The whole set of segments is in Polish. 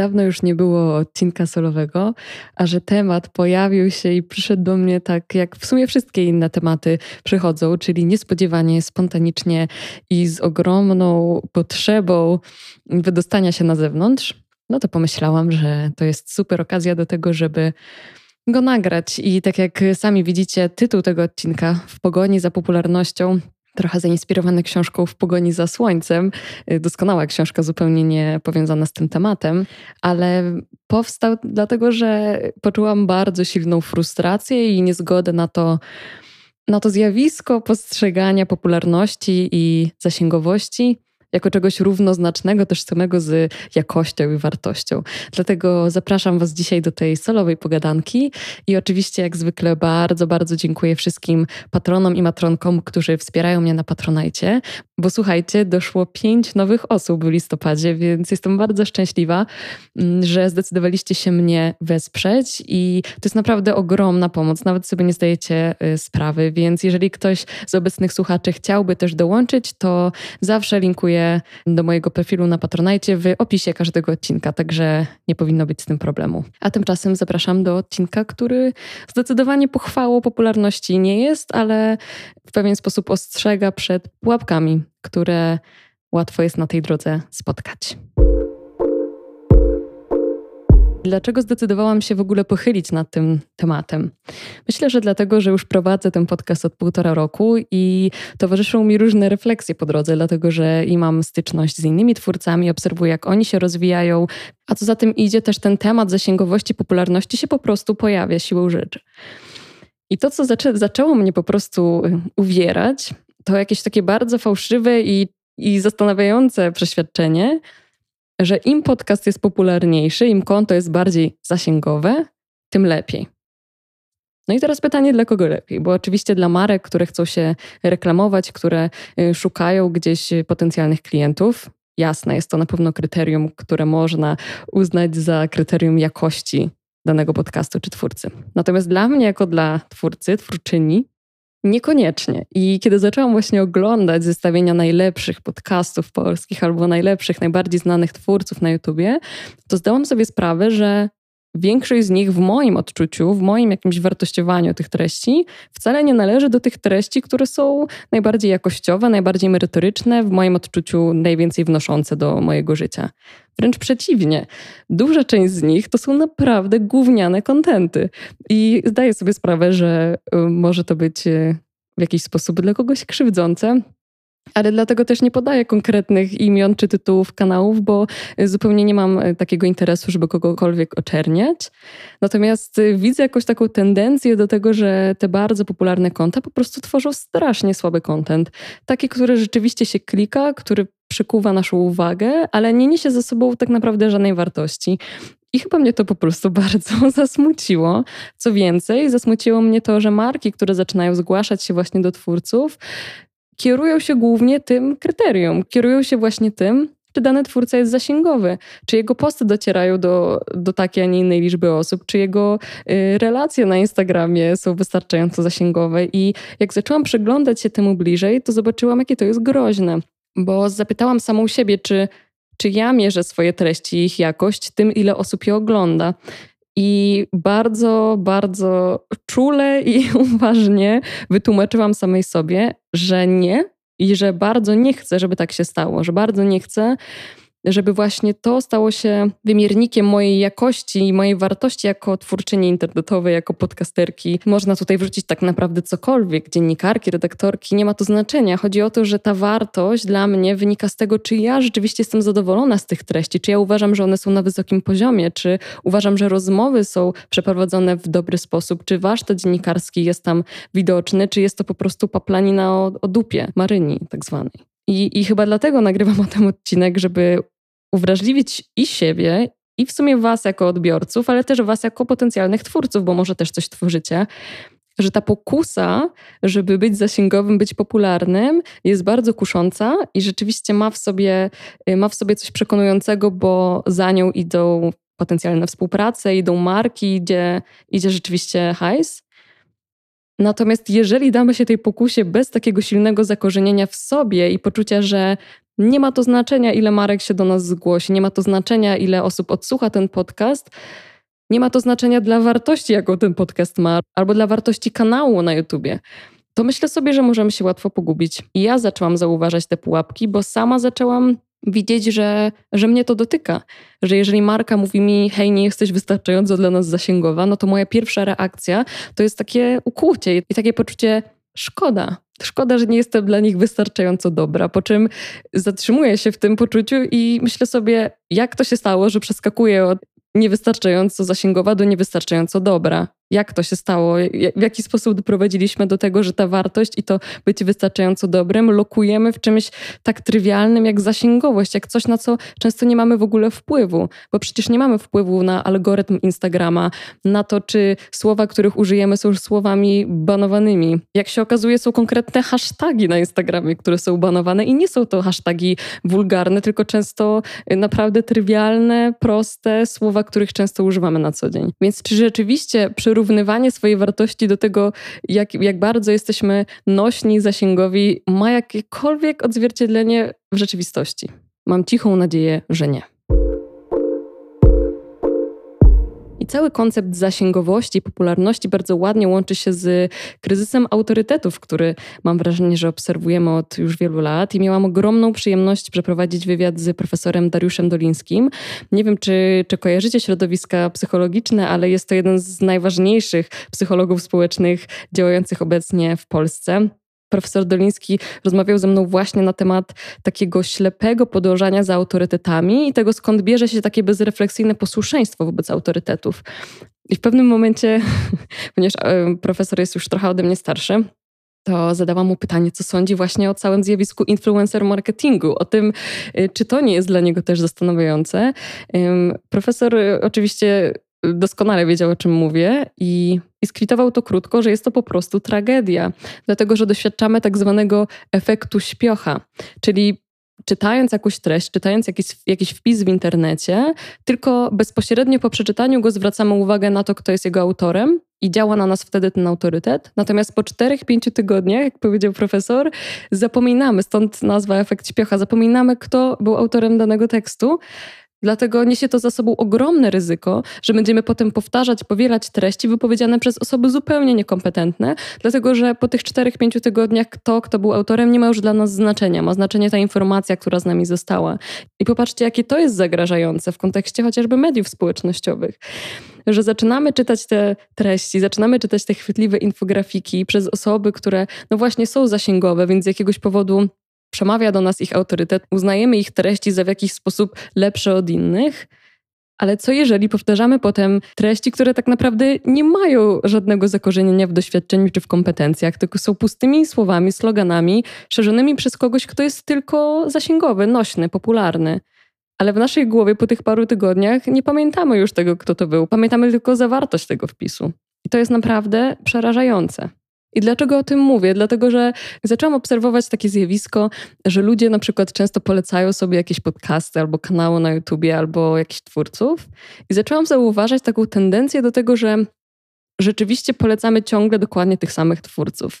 dawno już nie było odcinka solowego, a że temat pojawił się i przyszedł do mnie tak, jak w sumie wszystkie inne tematy przychodzą, czyli niespodziewanie, spontanicznie i z ogromną potrzebą wydostania się na zewnątrz, no to pomyślałam, że to jest super okazja do tego, żeby go nagrać. I tak jak sami widzicie, tytuł tego odcinka w pogoni za popularnością trochę zainspirowany książką W pogoni za słońcem. Y, doskonała książka, zupełnie nie powiązana z tym tematem, ale powstał dlatego, że poczułam bardzo silną frustrację i niezgodę na to, na to zjawisko postrzegania popularności i zasięgowości jako czegoś równoznacznego, też samego z jakością i wartością. Dlatego zapraszam Was dzisiaj do tej solowej pogadanki i oczywiście jak zwykle bardzo, bardzo dziękuję wszystkim patronom i matronkom, którzy wspierają mnie na Patronajcie, bo słuchajcie, doszło pięć nowych osób w listopadzie, więc jestem bardzo szczęśliwa, mm, że zdecydowaliście się mnie wesprzeć i to jest naprawdę ogromna pomoc, nawet sobie nie zdajecie y, sprawy, więc jeżeli ktoś z obecnych słuchaczy chciałby też dołączyć, to zawsze linkuję do mojego profilu na Patronajcie w opisie każdego odcinka, także nie powinno być z tym problemu. A tymczasem zapraszam do odcinka, który zdecydowanie pochwałą popularności nie jest, ale w pewien sposób ostrzega przed pułapkami, które łatwo jest na tej drodze spotkać. Dlaczego zdecydowałam się w ogóle pochylić nad tym tematem? Myślę, że dlatego, że już prowadzę ten podcast od półtora roku i towarzyszą mi różne refleksje po drodze, dlatego że i mam styczność z innymi twórcami, obserwuję, jak oni się rozwijają, a co za tym idzie, też ten temat zasięgowości, popularności się po prostu pojawia siłą rzeczy. I to, co zaczę zaczęło mnie po prostu uwierać, to jakieś takie bardzo fałszywe i, i zastanawiające przeświadczenie, że im podcast jest popularniejszy, im konto jest bardziej zasięgowe, tym lepiej. No i teraz pytanie, dla kogo lepiej? Bo oczywiście dla marek, które chcą się reklamować, które y, szukają gdzieś potencjalnych klientów, jasne, jest to na pewno kryterium, które można uznać za kryterium jakości danego podcastu czy twórcy. Natomiast dla mnie, jako dla twórcy, twórczyni, Niekoniecznie. I kiedy zaczęłam właśnie oglądać zestawienia najlepszych podcastów polskich albo najlepszych, najbardziej znanych twórców na YouTubie, to zdałam sobie sprawę, że większość z nich w moim odczuciu, w moim jakimś wartościowaniu tych treści, wcale nie należy do tych treści, które są najbardziej jakościowe, najbardziej merytoryczne, w moim odczuciu najwięcej wnoszące do mojego życia. Wręcz przeciwnie, duża część z nich to są naprawdę gówniane kontenty. I zdaję sobie sprawę, że y, może to być y, w jakiś sposób dla kogoś krzywdzące, ale dlatego też nie podaję konkretnych imion czy tytułów kanałów, bo zupełnie nie mam e, takiego interesu, żeby kogokolwiek oczerniać. Natomiast e, widzę jakąś taką tendencję do tego, że te bardzo popularne konta po prostu tworzą strasznie słaby content. Taki, który rzeczywiście się klika, który przykuwa naszą uwagę, ale nie niesie ze sobą tak naprawdę żadnej wartości. I chyba mnie to po prostu bardzo zasmuciło. Co więcej, zasmuciło mnie to, że marki, które zaczynają zgłaszać się właśnie do twórców, kierują się głównie tym kryterium. Kierują się właśnie tym, czy dany twórca jest zasięgowy, czy jego posty docierają do, do takiej, a nie innej liczby osób, czy jego y, relacje na Instagramie są wystarczająco zasięgowe. I jak zaczęłam przyglądać się temu bliżej, to zobaczyłam, jakie to jest groźne. Bo zapytałam samą siebie, czy, czy ja mierzę swoje treści i ich jakość tym, ile osób je ogląda. I bardzo, bardzo czule i uważnie wytłumaczyłam samej sobie, że nie i że bardzo nie chcę, żeby tak się stało, że bardzo nie chcę, żeby właśnie to stało się wymiernikiem mojej jakości i mojej wartości jako twórczyni internetowej, jako podcasterki. Można tutaj wrzucić tak naprawdę cokolwiek, dziennikarki, redaktorki, nie ma to znaczenia. Chodzi o to, że ta wartość dla mnie wynika z tego, czy ja rzeczywiście jestem zadowolona z tych treści, czy ja uważam, że one są na wysokim poziomie, czy uważam, że rozmowy są przeprowadzone w dobry sposób, czy warsztat dziennikarski jest tam widoczny, czy jest to po prostu paplanina o, o dupie, maryni tak zwanej. I, I chyba dlatego nagrywam o tym odcinek, żeby uwrażliwić i siebie, i w sumie Was jako odbiorców, ale też Was jako potencjalnych twórców, bo może też coś tworzycie, że ta pokusa, żeby być zasięgowym, być popularnym, jest bardzo kusząca i rzeczywiście ma w sobie, ma w sobie coś przekonującego, bo za nią idą potencjalne współprace, idą marki, idzie, idzie rzeczywiście hajs. Natomiast jeżeli damy się tej pokusie bez takiego silnego zakorzenienia w sobie i poczucia, że Nie ma to znaczenia, ile Marek się do nas zgłosi, nie ma to znaczenia, ile osób odsłucha ten podcast. Nie ma to znaczenia dla wartości, jaką ten podcast ma, albo dla wartości kanału na YouTubie. To myślę sobie, że możemy się łatwo pogubić. I ja zaczęłam zauważać te pułapki, bo sama zaczęłam widzieć, że, że mnie to dotyka. Że jeżeli marka mówi mi, hej, nie jesteś wystarczająco dla nas zasięgowa, no to moja pierwsza reakcja to jest takie ukłucie i takie poczucie szkoda. Szkoda, że nie jestem dla nich wystarczająco dobra, po czym zatrzymuję się w tym poczuciu i myślę sobie, jak to się stało, że przeskakuję od niewystarczająco zasięgowa do niewystarczająco dobra jak to się stało, w jaki sposób doprowadziliśmy do tego, że ta wartość i to bycie wystarczająco dobrym lokujemy w czymś tak trywialnym jak zasięgowość, jak coś, na co często nie mamy w ogóle wpływu, bo przecież nie mamy wpływu na algorytm Instagrama, na to, czy słowa, których użyjemy, są słowami banowanymi. Jak się okazuje, są konkretne hasztagi na Instagramie, które są banowane i nie są to hasztagi wulgarne, tylko często naprawdę trywialne, proste słowa, których często używamy na co dzień. Więc czy rzeczywiście przy porównywanie swojej wartości do tego, jak, jak bardzo jesteśmy nośni, zasięgowi, ma jakiekolwiek odzwierciedlenie w rzeczywistości? Mam cichą nadzieję, że nie. Cały koncept zasięgowości, popularności bardzo ładnie łączy się z kryzysem autorytetów, który mam wrażenie, że obserwujemy od już wielu lat i miałam ogromną przyjemność przeprowadzić wywiad z profesorem Dariuszem Dolińskim. Nie wiem, czy, czy kojarzycie środowiska psychologiczne, ale jest to jeden z najważniejszych psychologów społecznych działających obecnie w Polsce profesor Doliński rozmawiał ze mną właśnie na temat takiego ślepego podążania za autorytetami i tego, skąd bierze się takie bezrefleksyjne posłuszeństwo wobec autorytetów. I w pewnym momencie, ponieważ e, profesor jest już trochę ode mnie starszy, to zadałam mu pytanie, co sądzi właśnie o całym zjawisku influencer marketingu, o tym, e, czy to nie jest dla niego też zastanawiające. Profesor oczywiście doskonale wiedział, o czym mówię i, i skwitował to krótko, że jest to po prostu tragedia, dlatego że doświadczamy tak zwanego efektu śpiocha, czyli czytając jakąś treść, czytając jakiś, jakiś wpis w internecie, tylko bezpośrednio po przeczytaniu go zwracamy uwagę na to, kto jest jego autorem i działa na nas wtedy ten autorytet. Natomiast po czterech, pięciu tygodniach, jak powiedział profesor, zapominamy, stąd nazwa efekt śpiocha, zapominamy, kto był autorem danego tekstu Dlatego niesie to za sobą ogromne ryzyko, że będziemy potem powtarzać, powielać treści wypowiedziane przez osoby zupełnie niekompetentne, dlatego że po tych 4-5 tygodniach kto, kto był autorem, nie ma już dla nas znaczenia. Ma znaczenie ta informacja, która z nami została. I popatrzcie, jakie to jest zagrażające w kontekście chociażby mediów społecznościowych że zaczynamy czytać te treści, zaczynamy czytać te chwytliwe infografiki przez osoby, które no właśnie są zasięgowe, więc z jakiegoś powodu przemawia do nas ich autorytet, uznajemy ich treści za w jakiś sposób lepsze od innych. Ale co jeżeli powtarzamy potem treści, które tak naprawdę nie mają żadnego zakorzenienia w doświadczeniu czy w kompetencjach, tylko są pustymi słowami, sloganami, szerzonymi przez kogoś, kto jest tylko zasięgowy, nośny, popularny. Ale w naszej głowie po tych paru tygodniach nie pamiętamy już tego, kto to był. Pamiętamy tylko zawartość tego wpisu. I to jest naprawdę przerażające. I dlaczego o tym mówię? Dlatego, że zaczęłam obserwować takie zjawisko, że ludzie na przykład często polecają sobie jakieś podcasty albo kanały na YouTubie, albo jakichś twórców. I zaczęłam zauważać taką tendencję do tego, że rzeczywiście polecamy ciągle dokładnie tych samych twórców.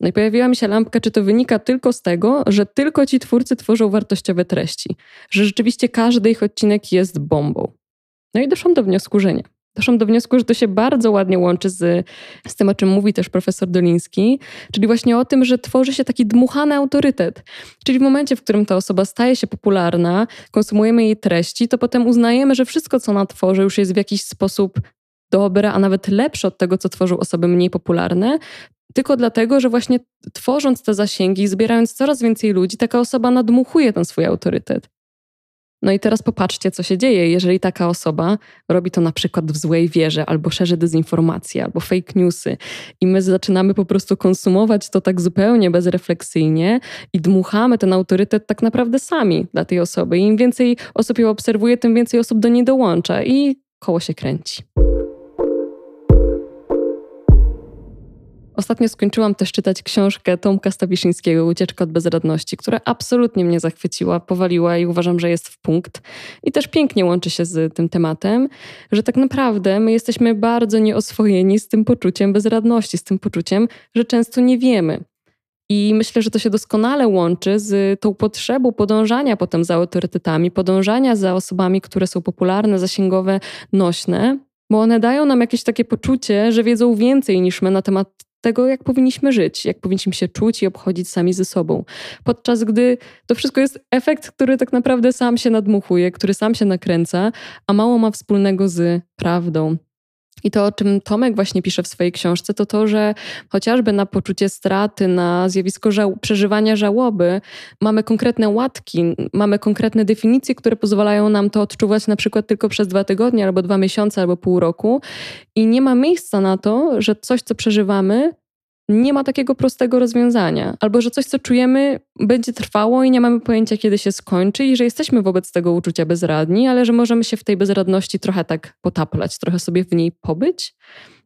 No i pojawiła mi się lampka, czy to wynika tylko z tego, że tylko ci twórcy tworzą wartościowe treści, że rzeczywiście każdy ich odcinek jest bombą. No i doszłam do wniosku, że nie doszłam do wniosku, że to się bardzo ładnie łączy z, z tym, o czym mówi też profesor Doliński, czyli właśnie o tym, że tworzy się taki dmuchany autorytet. Czyli w momencie, w którym ta osoba staje się popularna, konsumujemy jej treści, to potem uznajemy, że wszystko, co ona tworzy, już jest w jakiś sposób dobre, a nawet lepsze od tego, co tworzą osoby mniej popularne, tylko dlatego, że właśnie tworząc te zasięgi, zbierając coraz więcej ludzi, taka osoba nadmuchuje ten swój autorytet. No i teraz popatrzcie, co się dzieje, jeżeli taka osoba robi to na przykład w złej wierze, albo szerzy dezinformacje, albo fake newsy, i my zaczynamy po prostu konsumować to tak zupełnie bezrefleksyjnie i dmuchamy ten autorytet tak naprawdę sami dla tej osoby. I im więcej osób ją obserwuje, tym więcej osób do niej dołącza i koło się kręci. Ostatnio skończyłam też czytać książkę Tomka Stawiszyńskiego Ucieczka od bezradności, która absolutnie mnie zachwyciła, powaliła i uważam, że jest w punkt. I też pięknie łączy się z tym tematem, że tak naprawdę my jesteśmy bardzo nieoswojeni z tym poczuciem bezradności, z tym poczuciem, że często nie wiemy. I myślę, że to się doskonale łączy z tą potrzebą podążania potem za autorytetami, podążania za osobami, które są popularne, zasięgowe, nośne, bo one dają nam jakieś takie poczucie, że wiedzą więcej niż my na temat tego, jak powinniśmy żyć, jak powinniśmy się czuć i obchodzić sami ze sobą. Podczas gdy to wszystko jest efekt, który tak naprawdę sam się nadmuchuje, który sam się nakręca, a mało ma wspólnego z prawdą. I to, o czym Tomek właśnie pisze w swojej książce, to to, że chociażby na poczucie straty, na zjawisko żał przeżywania żałoby, mamy konkretne łatki, mamy konkretne definicje, które pozwalają nam to odczuwać na przykład tylko przez dwa tygodnie, albo dwa miesiące, albo pół roku. I nie ma miejsca na to, że coś, co przeżywamy, nie ma takiego prostego rozwiązania, albo że coś, co czujemy, będzie trwało i nie mamy pojęcia, kiedy się skończy, i że jesteśmy wobec tego uczucia bezradni, ale że możemy się w tej bezradności trochę tak potaplać, trochę sobie w niej pobyć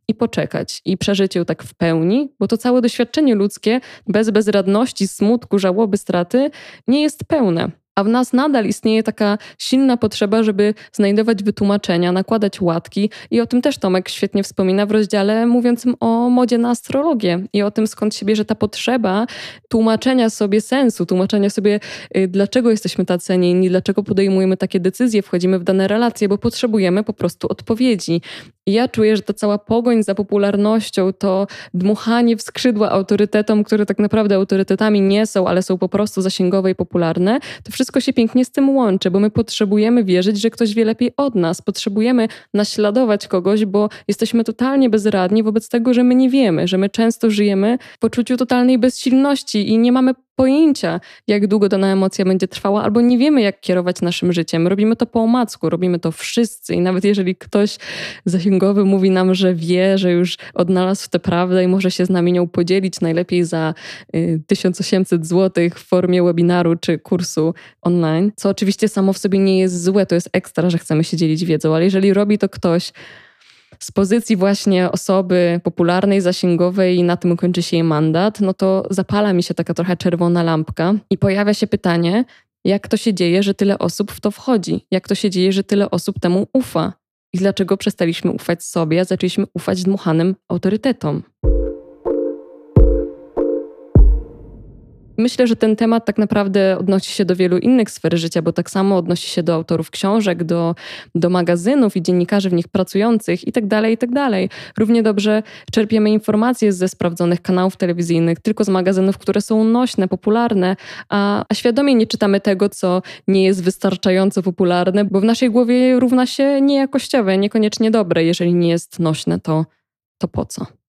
i poczekać i przeżyć ją tak w pełni, bo to całe doświadczenie ludzkie bez bezradności, smutku, żałoby, straty nie jest pełne. A w nas nadal istnieje taka silna potrzeba, żeby znajdować wytłumaczenia, nakładać łatki. I o tym też Tomek świetnie wspomina w rozdziale mówiącym o modzie na astrologię i o tym, skąd się bierze ta potrzeba tłumaczenia sobie sensu, tłumaczenia sobie, y, dlaczego jesteśmy tacy, a inni, dlaczego podejmujemy takie decyzje, wchodzimy w dane relacje, bo potrzebujemy po prostu odpowiedzi. I ja czuję, że ta cała pogoń za popularnością, to dmuchanie w skrzydła autorytetom, które tak naprawdę autorytetami nie są, ale są po prostu zasięgowe i popularne, to wszystko się pięknie z tym łączy, bo my potrzebujemy wierzyć, że ktoś wie lepiej od nas. Potrzebujemy naśladować kogoś, bo jesteśmy totalnie bezradni wobec tego, że my nie wiemy, że my często żyjemy w poczuciu totalnej bezsilności i nie mamy pojęcia, jak długo dana emocja będzie trwała, albo nie wiemy, jak kierować naszym życiem. Robimy to po omacku, robimy to wszyscy i nawet jeżeli ktoś zasięgowy mówi nam, że wie, że już odnalazł tę prawdę i może się z nami nią podzielić, najlepiej za 1800 y, zł w formie webinaru czy kursu online, co oczywiście samo w sobie nie jest złe, to jest ekstra, że chcemy się dzielić wiedzą, ale jeżeli robi to ktoś, z pozycji właśnie osoby popularnej, zasięgowej i na tym kończy się jej mandat, no to zapala mi się taka trochę czerwona lampka i pojawia się pytanie, jak to się dzieje, że tyle osób w to wchodzi? Jak to się dzieje, że tyle osób temu ufa? I dlaczego przestaliśmy ufać sobie, a zaczęliśmy ufać dmuchanym autorytetom? Myślę, że ten temat tak naprawdę odnosi się do wielu innych sfer życia, bo tak samo odnosi się do autorów książek, do, do magazynów i dziennikarzy w nich pracujących itd., tak itd. Tak Równie dobrze czerpiemy informacje ze sprawdzonych kanałów telewizyjnych, tylko z magazynów, które są nośne, popularne, a, a świadomie nie czytamy tego, co nie jest wystarczająco popularne, bo w naszej głowie równa się niejakościowe, niekoniecznie dobre. Jeżeli nie jest nośne, to, to po co?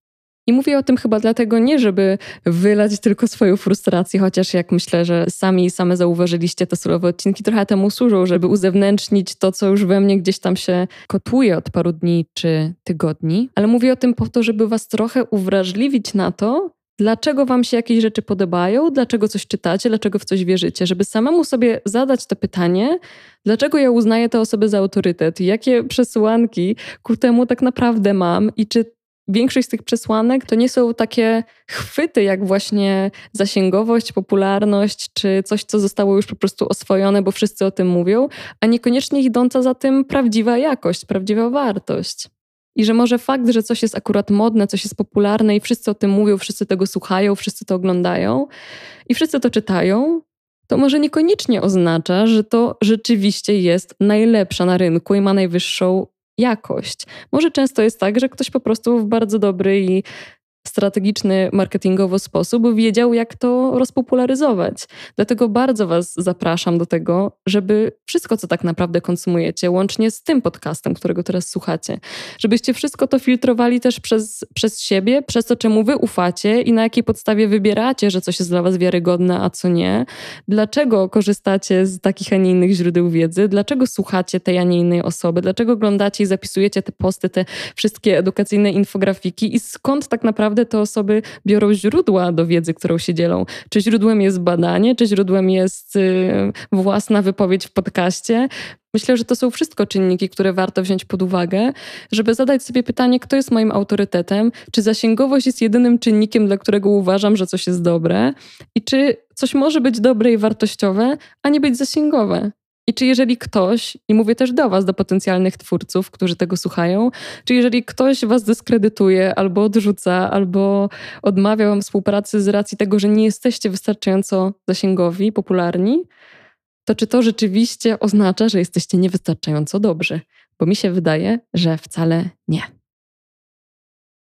I mówię o tym chyba dlatego nie, żeby wylać tylko swoją frustrację, chociaż jak myślę, że sami same zauważyliście, te surowe odcinki trochę temu służą, żeby uzewnętrznić to, co już we mnie gdzieś tam się kotuje od paru dni czy tygodni. Ale mówię o tym po to, żeby was trochę uwrażliwić na to, dlaczego wam się jakieś rzeczy podobają, dlaczego coś czytacie, dlaczego w coś wierzycie, żeby samemu sobie zadać to pytanie, dlaczego ja uznaję tę osobę za autorytet, jakie przesłanki ku temu tak naprawdę mam i czy większość z tych przesłanek to nie są takie chwyty, jak właśnie zasięgowość, popularność, czy coś, co zostało już po prostu oswojone, bo wszyscy o tym mówią, a niekoniecznie idąca za tym prawdziwa jakość, prawdziwa wartość. I że może fakt, że coś jest akurat modne, coś jest popularne i wszyscy o tym mówią, wszyscy tego słuchają, wszyscy to oglądają i wszyscy to czytają, to może niekoniecznie oznacza, że to rzeczywiście jest najlepsza na rynku i ma najwyższą jakość. Może często jest tak, że ktoś po prostu w bardzo dobry i strategiczny marketingowo sposób wiedział, jak to rozpopularyzować. Dlatego bardzo Was zapraszam do tego, żeby wszystko, co tak naprawdę konsumujecie, łącznie z tym podcastem, którego teraz słuchacie, żebyście wszystko to filtrowali też przez, przez siebie, przez to, czemu Wy ufacie i na jakiej podstawie wybieracie, że coś jest dla Was wiarygodne, a co nie. Dlaczego korzystacie z takich, a nie innych źródeł wiedzy, dlaczego słuchacie tej, a nie innej osoby, dlaczego oglądacie i zapisujecie te posty, te wszystkie edukacyjne infografiki i skąd tak naprawdę naprawdę te osoby biorą źródła do wiedzy, którą się dzielą. Czy źródłem jest badanie, czy źródłem jest y, własna wypowiedź w podcaście. Myślę, że to są wszystko czynniki, które warto wziąć pod uwagę, żeby zadać sobie pytanie, kto jest moim autorytetem, czy zasięgowość jest jedynym czynnikiem, dla którego uważam, że coś jest dobre i czy coś może być dobre i wartościowe, a nie być zasięgowe. I czy jeżeli ktoś, i mówię też do Was, do potencjalnych twórców, którzy tego słuchają, czy jeżeli ktoś Was dyskredytuje, albo odrzuca, albo odmawia Wam współpracy z racji tego, że nie jesteście wystarczająco zasięgowi, popularni, to czy to rzeczywiście oznacza, że jesteście niewystarczająco dobrzy? Bo mi się wydaje, że wcale nie.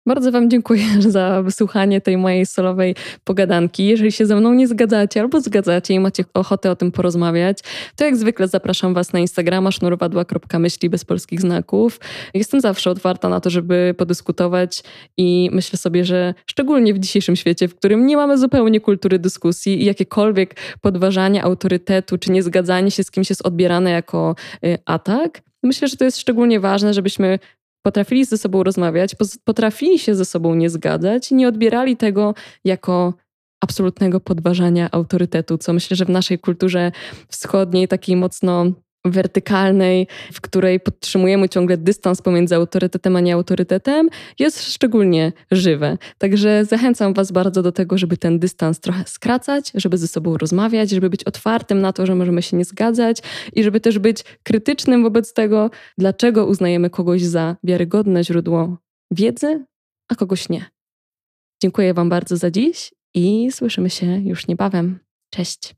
Bardzo Wam dziękuję za wysłuchanie tej mojej solowej pogadanki. Jeżeli się ze mną nie zgadzacie albo zgadzacie i macie ochotę o tym porozmawiać, to jak zwykle zapraszam Was na Instagrama sznurowadła.myśli bez polskich znaków. Jestem zawsze otwarta na to, żeby podyskutować i myślę sobie, że szczególnie w dzisiejszym świecie, w którym nie mamy zupełnie kultury dyskusji i jakiekolwiek podważanie autorytetu czy niezgadzanie się z kimś jest odbierane jako y, atak, Myślę, że to jest szczególnie ważne, żebyśmy potrafili ze sobą rozmawiać, potrafili się ze sobą nie zgadzać i nie odbierali tego jako absolutnego podważania autorytetu, co myślę, że w naszej kulturze wschodniej, takiej mocno wertykalnej, w której podtrzymujemy ciągle dystans pomiędzy autorytetem a nieautorytetem, jest szczególnie żywe. Także zachęcam Was bardzo do tego, żeby ten dystans trochę skracać, żeby ze sobą rozmawiać, żeby być otwartym na to, że możemy się nie zgadzać i żeby też być krytycznym wobec tego, dlaczego uznajemy kogoś za wiarygodne źródło wiedzy, a kogoś nie. Dziękuję Wam bardzo za dziś i słyszymy się już niebawem. Cześć.